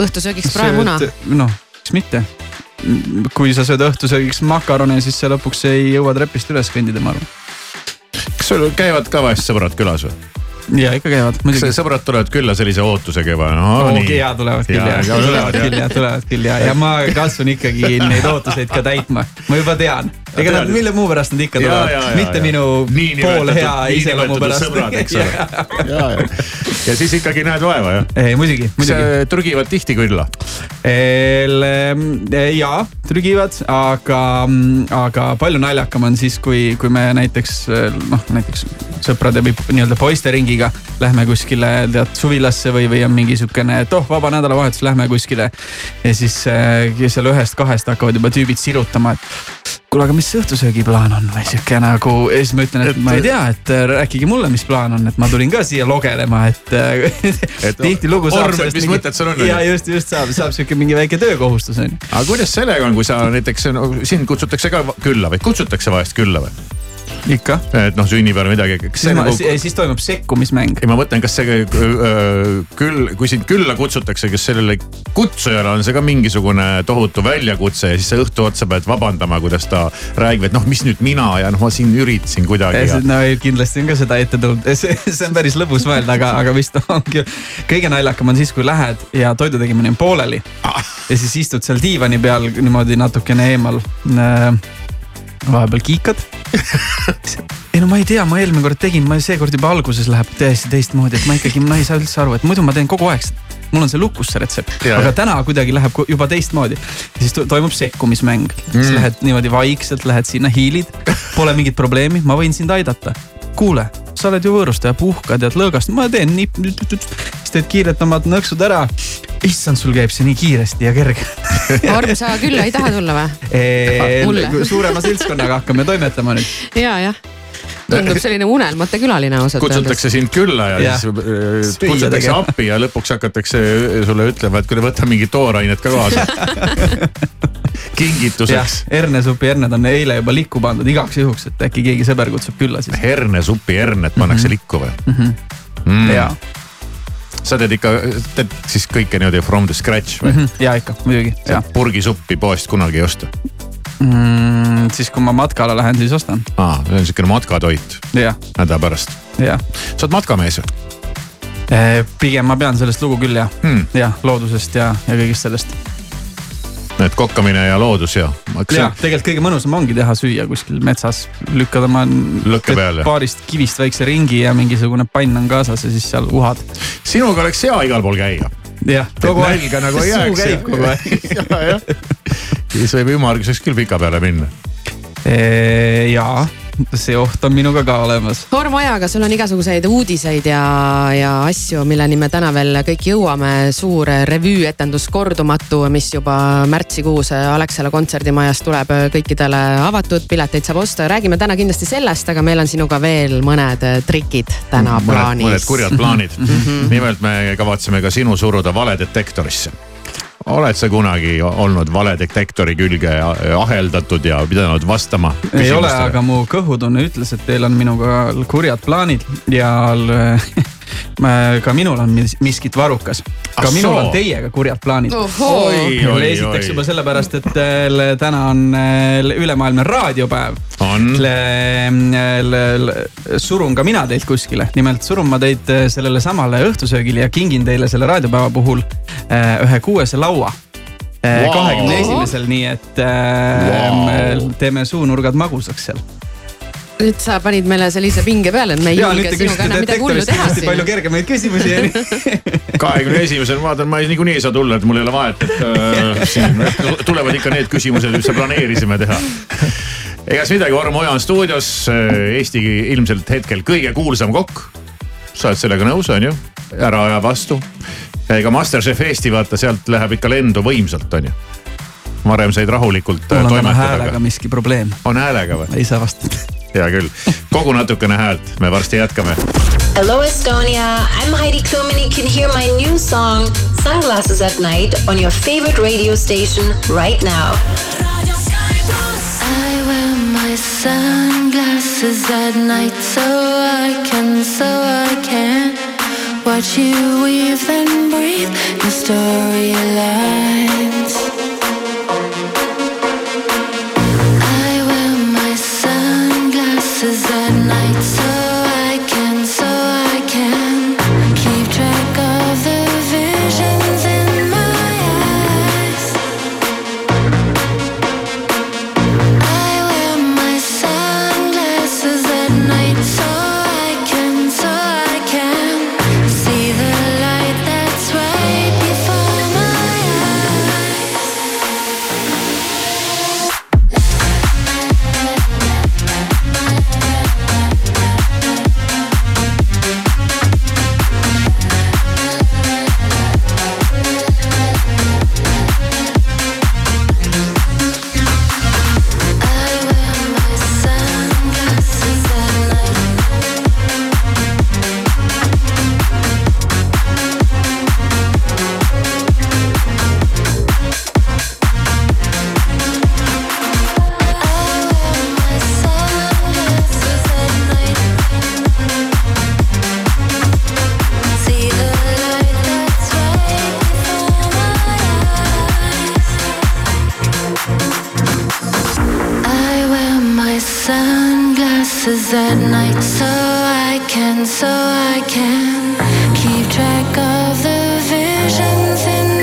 õhtusöögiks praemuna. noh, miks mitte. kui sa sööd õhtusöögiks makarone, siis sa lõpuks ei jõua trepist üles kõndida, ma arvan. Kas sul käivad ka vahest sõbrad külas või? ja ikka käivad, kas muidugi. sõbrad tulevad külla sellise ootusega juba no,? okei, ja tulevad küll ja, tulevad küll ja tulevad küll ja, ja ma katsun ikkagi neid ootuseid ka täitma, ma juba tean. Ega nad, mille muu pärast nad ikka Ja, tulevad mitte ja. minu Niinimetatud- pool hea iseloomu pärast. ja, ja, siis ikkagi näed vaeva jah? ei, muidugi, muidugi. trügivad tihti külla? ja trügivad, aga, aga palju naljakam on siis, kui, kui me näiteks noh, näiteks sõprade või nii-öelda poisteringiga lähme kuskile tead suvilasse või, või on mingi sihukene, et oh, vaba nädalavahetus, lähme kuskile. ja siis äh, seal ühest-kahest hakkavad juba tüübid sirutama, et kuule, aga mis õhtusöögiplaan on või sihuke nagu ja siis ma ütlen, et ma ei tea, et äh, rääkige mulle, mis plaan on, et ma tulin ka siia logelema, et, et tihtilugu saab Orm, et mis mõtted sul on, ja just, just saab, saab sihuke mingi väike töökohustus on ju. aga kuidas sellega on, kui sa näiteks no, sind kutsutakse ka külla või kutsutakse vahest külla või? ikka. et noh, sünnipäev või midagi, kas see siis, ma, nagu siis, toimub sekkumismäng. ei, ma mõtlen, kas see öö, küll, kui sind külla kutsutakse, kas sellele kutsujale on see ka mingisugune tohutu väljakutse ja siis sa õhtu otsa pead vabandama, kuidas ta räägib, et noh, mis nüüd mina ja noh, ma siin üritasin kuidagi ja no ei, kindlasti on ka seda ette tulnud, see, see on päris lõbus mõelda, aga, aga vist ongi. kõige naljakam on siis, kui lähed ja toidu tegemine on pooleli ja siis istud seal diivani peal niimoodi natukene eemal äh, vahepeal kiikad. ei no ma ei tea, ma eelmine kord tegin, ma seekord juba alguses läheb täiesti teistmoodi, et ma ikkagi, ma ei saa üldse aru, et muidu ma teen kogu aeg seda. mul on see lukus see retsept, aga ja. täna kuidagi läheb juba teistmoodi. siis to- toimub sekkumismäng mm., siis lähed niimoodi vaikselt, lähed sinna, hiilid, pole mingit probleemi, ma võin sind aidata. kuule, sa oled ju võõrustaja, puhkad, tead lõõgast, ma teen nii, siis teed kiirelt omad nõksud ära. issand, sul käib see nii kiiresti ja kerge. Orm, sa külla ei taha tulla või? Suurema seltskonnaga hakkame toimetama nüüd. ja, jah. Tundub selline unelmate külaline ausalt öeldes. kutsutakse sind külla ja, ja. Siis äh, kutsutakse appi ja lõpuks hakatakse sulle ütlema, et kuule, võta mingit toorainet ka kaasa. kingituseks. hernesupi herned on eile juba likku pandud igaks juhuks, et äkki keegi sõber kutsub külla siis. hernesupi herned pannakse Mhm. likku või Mhm. mm. Jaa. sa teed ikka, teed siis kõike niimoodi from the scratch või mm? -hmm. ja ikka, muidugi, ja. purgisuppi poest kunagi ei osta Mm, siis kui ma matkale lähen, siis ostan. aa, see on siukene matkatoit nädala pärast. sa oled matkamees või? pigem ma pean sellest lugu küll jah hmm., jah, loodusest ja, ja kõigest sellest. et kokkamine ja loodus ja. ja tegelikult kõige mõnusam ongi teha süüa kuskil metsas, lükkad oma paarist kivist väikse ringi ja mingisugune pann on kaasas ja siis seal uhad. sinuga oleks hea igal pool käia. jah, kogu aeg. nälga nagu ei suu jääks. käib kogu aeg. siis võib ümmarguseks küll pika peale minna. jaa, see oht on minuga ka olemas. Orm Ojaga, sul on igasuguseid uudiseid ja, ja asju, milleni me täna veel kõik jõuame. suur revüüetendus Kordumatu, mis juba märtsikuus Alexela kontserdimajas tuleb kõikidele avatud, pileteid saab osta. räägime täna kindlasti sellest, aga meil on sinuga veel mõned trikid täna mõned, plaanis. mõned kurjad plaanid nimelt me kavatseme ka sinu suruda valedetektorisse. Oled sa kunagi olnud valedetektori külge aheldatud ja pidanud vastama? ei ole, aga mu kõhutunne ütles, et teil on minuga kurjad plaanid ja ka minul on mis- miskit varukas. ka Ah minul on teiega kurjad plaanid. Esiteks juba sellepärast, et äh, täna on äh, ülemaailmne raadiopäev. on. surun ka mina teid kuskile, nimelt surun ma teid äh, sellele samale õhtusöögile ja kingin teile selle raadiopäeva puhul äh, ühe kuuese laua kahekümne esimesel, nii et äh, me teeme suunurgad magusaks seal. Nüüd sa panid meile sellise pinge peale, et me ei ja julge sinuga enam midagi hullu teha hästi palju siin. kergemaid küsimusi onju. kahekümne esimesel ma vaatan, ma ei- niikuinii ei saa tulla, et mul ei ole vahet, et äh, siin tulevad ikka need küsimused, mis me planeerisime teha. ega siis midagi, Ormo Oja on stuudios, Eesti ilmselt hetkel kõige kuulsam kokk. sa oled sellega nõus, on ju? ära aja vastu. ega Masterchef Eesti vaata, sealt läheb ikka lendu võimsalt, on ju. varem said rahulikult äh, mul on täna toimetada, häälega aga miski probleem. on häälega või? ei saa vastata. Hea küll, kogu natukene häält, me varsti jätkame Hello, Estonia. I'm Heidi Klum, and you can hear my new song, Sunglasses at Night, on your favorite radio station right now. I wear my sunglasses at night so I can, so I can watch you weave and breathe your storylines. Sunglasses at night so I can, so I can keep track of the visions in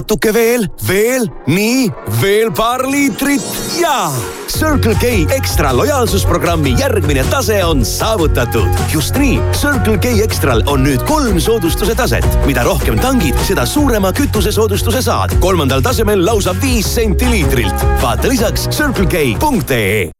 natuke veel, veel, nii, veel paar liitrit ja Circle K ekstra lojaalsusprogrammi järgmine tase on saavutatud. just nii, Circle K Extral on nüüd kolm soodustuse taset. mida rohkem tangid, seda suurema kütusesoodustuse saad. kolmandal tasemel lausa viis senti liitrilt. vaata lisaks circlek.ee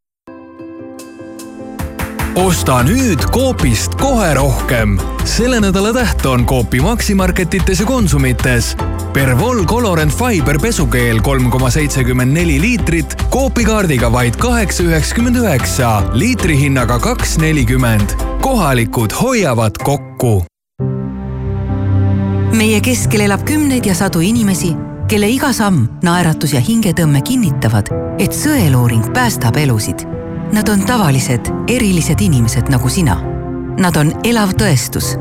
osta nüüd Coopist kohe rohkem. selle nädala täht on Coopi Maximarketites ja Konsumites. Pervol Colorant Fiber pesukeel kolm koma seitsekümmend neli liitrit Coopi kaardiga vaid kaheksa üheksakümmend üheksa, liitri hinnaga kaks nelikümmend. kohalikud hoiavad kokku. meie keskel elab kümneid ja sadu inimesi, kelle iga samm, naeratus ja hingetõmme kinnitavad, et sõeluuring päästab elusid Nad on tavalised, erilised inimesed nagu sina. Nad on elav tõestus.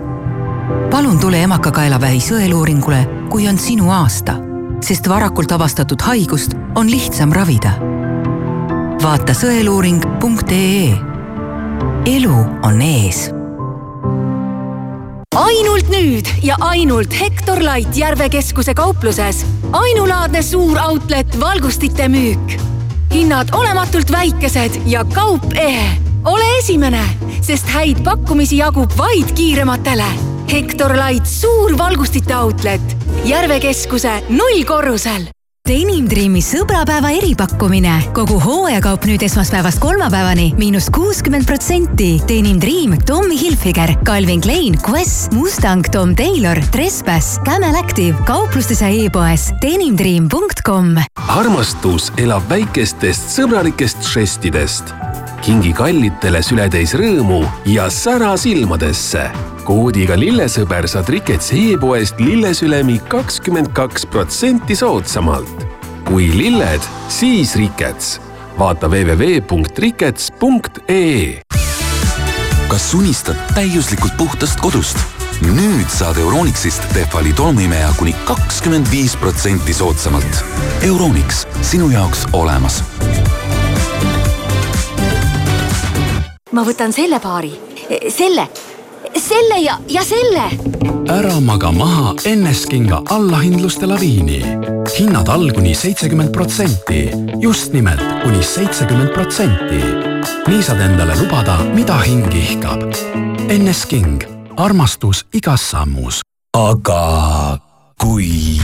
Palun tule emakakaelavähi sõeluuringule, kui on sinu aasta, sest varakult avastatud haigust on lihtsam ravida. vaata sõeluuring.ee. elu on ees ainult nüüd ja ainult Hektor Light Järve keskuse kaupluses. ainulaadne suur outlet valgustite müük hinnad olematult väikesed ja kaup ehe. ole esimene, sest häid pakkumisi jagub vaid kiirematele. Hektor Light suur valgustite outlet Järve keskuse nullkorrusel Denim Dreami sõbrapäeva eripakkumine. kogu hooajakaup nüüd esmaspäevast kolmapäevani miinus kuuskümmend protsenti. Denim Dream, Tommy Hilfiger, Calvin Klein, Quest, Mustang, Tom Taylor, Trespass, Camel Active, kauplustes ja e-poes denimdream.com. armastus elab väikestest sõbralikest žestidest. kingi kallitele sületäis rõõmu ja sära silmadesse koodiga lillesõber saad Rikets e-poest lillesülemi kakskümmend kaks protsenti soodsamalt. kui lilled, siis Rikets. vaata www.rikets.ee. kas unistad täiuslikult puhtast kodust? nüüd saad Euronixist Tehvali tolmuimeja kuni kakskümmend viis protsenti soodsamalt. Euronix, sinu jaoks olemas. ma võtan selle paari, selle, selle ja, ja selle. ära maga maha Enneskinga allahindluste laviini. hinnad all kuni seitsekümmend protsenti, just nimelt kuni seitsekümmend protsenti. nii saad endale lubada, mida hing ihkab. Ennesking, armastus igas sammus. aga kui,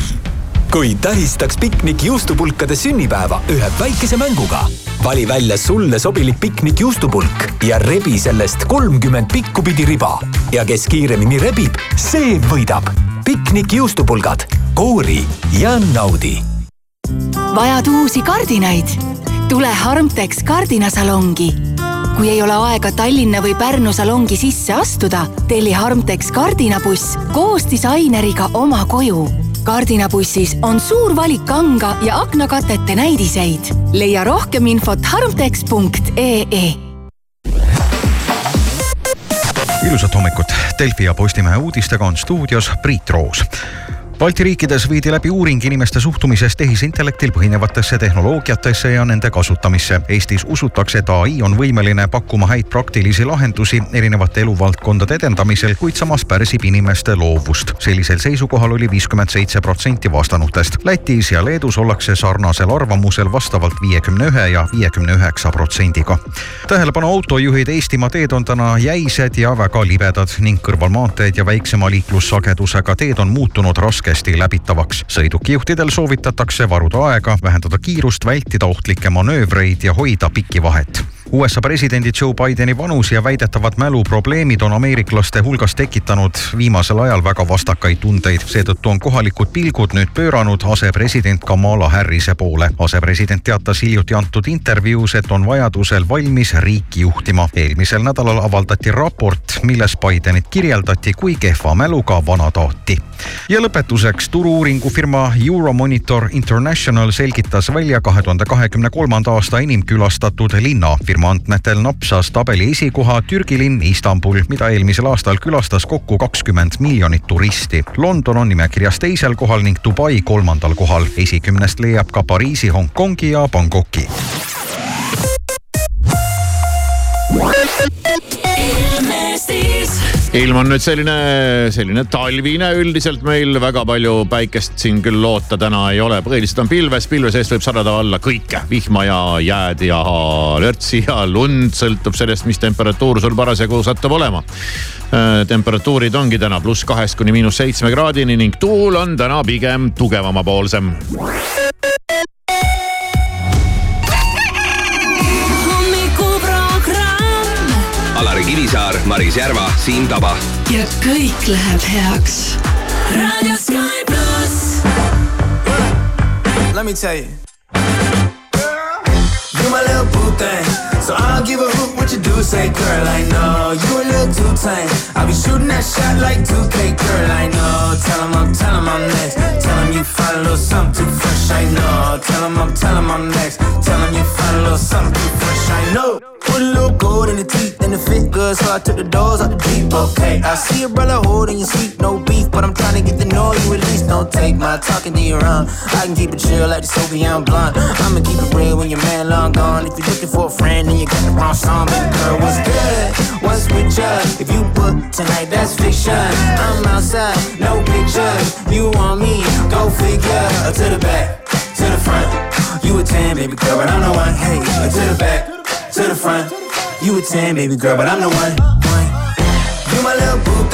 kui tähistaks piknik juustupulkade sünnipäeva ühe väikese mänguga? vali välja sulle sobilik piknik juustupulk ja rebi sellest kolmkümmend pikku pidi riba. ja kes kiiremini rebib, see võidab. piknik juustupulgad, koori ja naudi. vajad uusi kardinaid? tule Harmtex kardinasalongi. kui ei ole aega Tallinna või Pärnu salongi sisse astuda, telli Harmtex kardinabuss koos disaineriga oma koju kardinabussis on suur valik kanga ja aknakatete näidiseid. leia rohkem infot harmtex.ee ilusat hommikut, Delfi ja Postimehe uudistega on stuudios Priit Roos Balti riikides viidi läbi uuring inimeste suhtumisest tehisintellektil põhinevatesse tehnoloogiatesse ja nende kasutamisse. Eestis usutakse, et ai on võimeline pakkuma häid praktilisi lahendusi erinevate eluvaldkondade edendamisel, kuid samas pärsib inimeste loovust. sellisel seisukohal oli viiskümmend seitse protsenti vastanutest. Lätis ja Leedus ollakse sarnasel arvamusel vastavalt viiekümne ühe ja viiekümne üheksa protsendiga. tähelepanu autojuhid Eestimaa teed on täna jäised ja väga libedad ning kõrvalmaanteed ja väiksema liiklussagedusega teed on muutunud raskeks raskesti läbitavaks. sõidukijuhtidel soovitatakse varuda aega, vähendada kiirust, vältida ohtlikke manöövreid ja hoida pikki vahet. USA presidendi Joe Bideni vanus ja väidetavad mäluprobleemid on ameeriklaste hulgas tekitanud viimasel ajal väga vastakaid tundeid. seetõttu on kohalikud pilgud nüüd pööranud asepresident Kamala Harrise poole. asepresident teatas hiljuti antud intervjuus, et on vajadusel valmis riiki juhtima. eelmisel nädalal avaldati raport, milles Bidenit kirjeldati kui kehva mäluga vanataati. ja lõpetuseks turu-uuringufirma Euromonitor International selgitas välja kahe tuhande kahekümne kolmanda aasta enim külastatud linna firma andmetel napsas tabeli esikoha Türgi linn Istanbul, mida eelmisel aastal külastas kokku kakskümmend miljonit turisti. London on nimekirjas teisel kohal ning Dubai kolmandal kohal. esikümnest leiab ka Pariisi, Hongkongi ja Bangkoki. Ilm on nüüd selline, selline talvine üldiselt meil väga palju päikest siin küll loota täna ei ole, põhiliselt on pilves, pilve seest võib sadada alla kõike, vihma ja jääd ja lörtsi ja lund, sõltub sellest, mis temperatuur sul parasjagu satub olema. temperatuurid ongi täna pluss kahest kuni miinus seitsme kraadini ning tuul on täna pigem tugevamapoolsem. Kivisaar, Maris Järva, Siim Taba. ja kõik läheb heaks. raadio Sky pluss. Let me tell you. You my little boo thing. So I don't give a hoot what you say, girl. I know you a little too tame. I'll be shooting that shot like 2K, girl. I know. Tell him I'm, tell him I'm next. Tell him you find a little something too fresh. I know. Tell him I'm, tell him I'm next. Tell him you find a little something too fresh. I know. Put a little gold in the teeth and it fit good, so I took the doors out the deep. Okay, I see a brother holding your sweet, no beef, but I'm trying to get the know you at least. Don't take my talking to your own. I can keep it chill like the Soviet blunt. I'ma keep it real when your man long gone. If you're looking for a friend and you got the wrong song, baby girl, what's good? What's with ya? If you book tonight, that's fiction. I'm outside, no pictures. You want me? Go figure. Uh, To the back, to the front. You a 10, baby girl, but I'm the one. Hey, uh, to the back, to the front. You a 10, baby girl, but I'm the one. one. You my little boo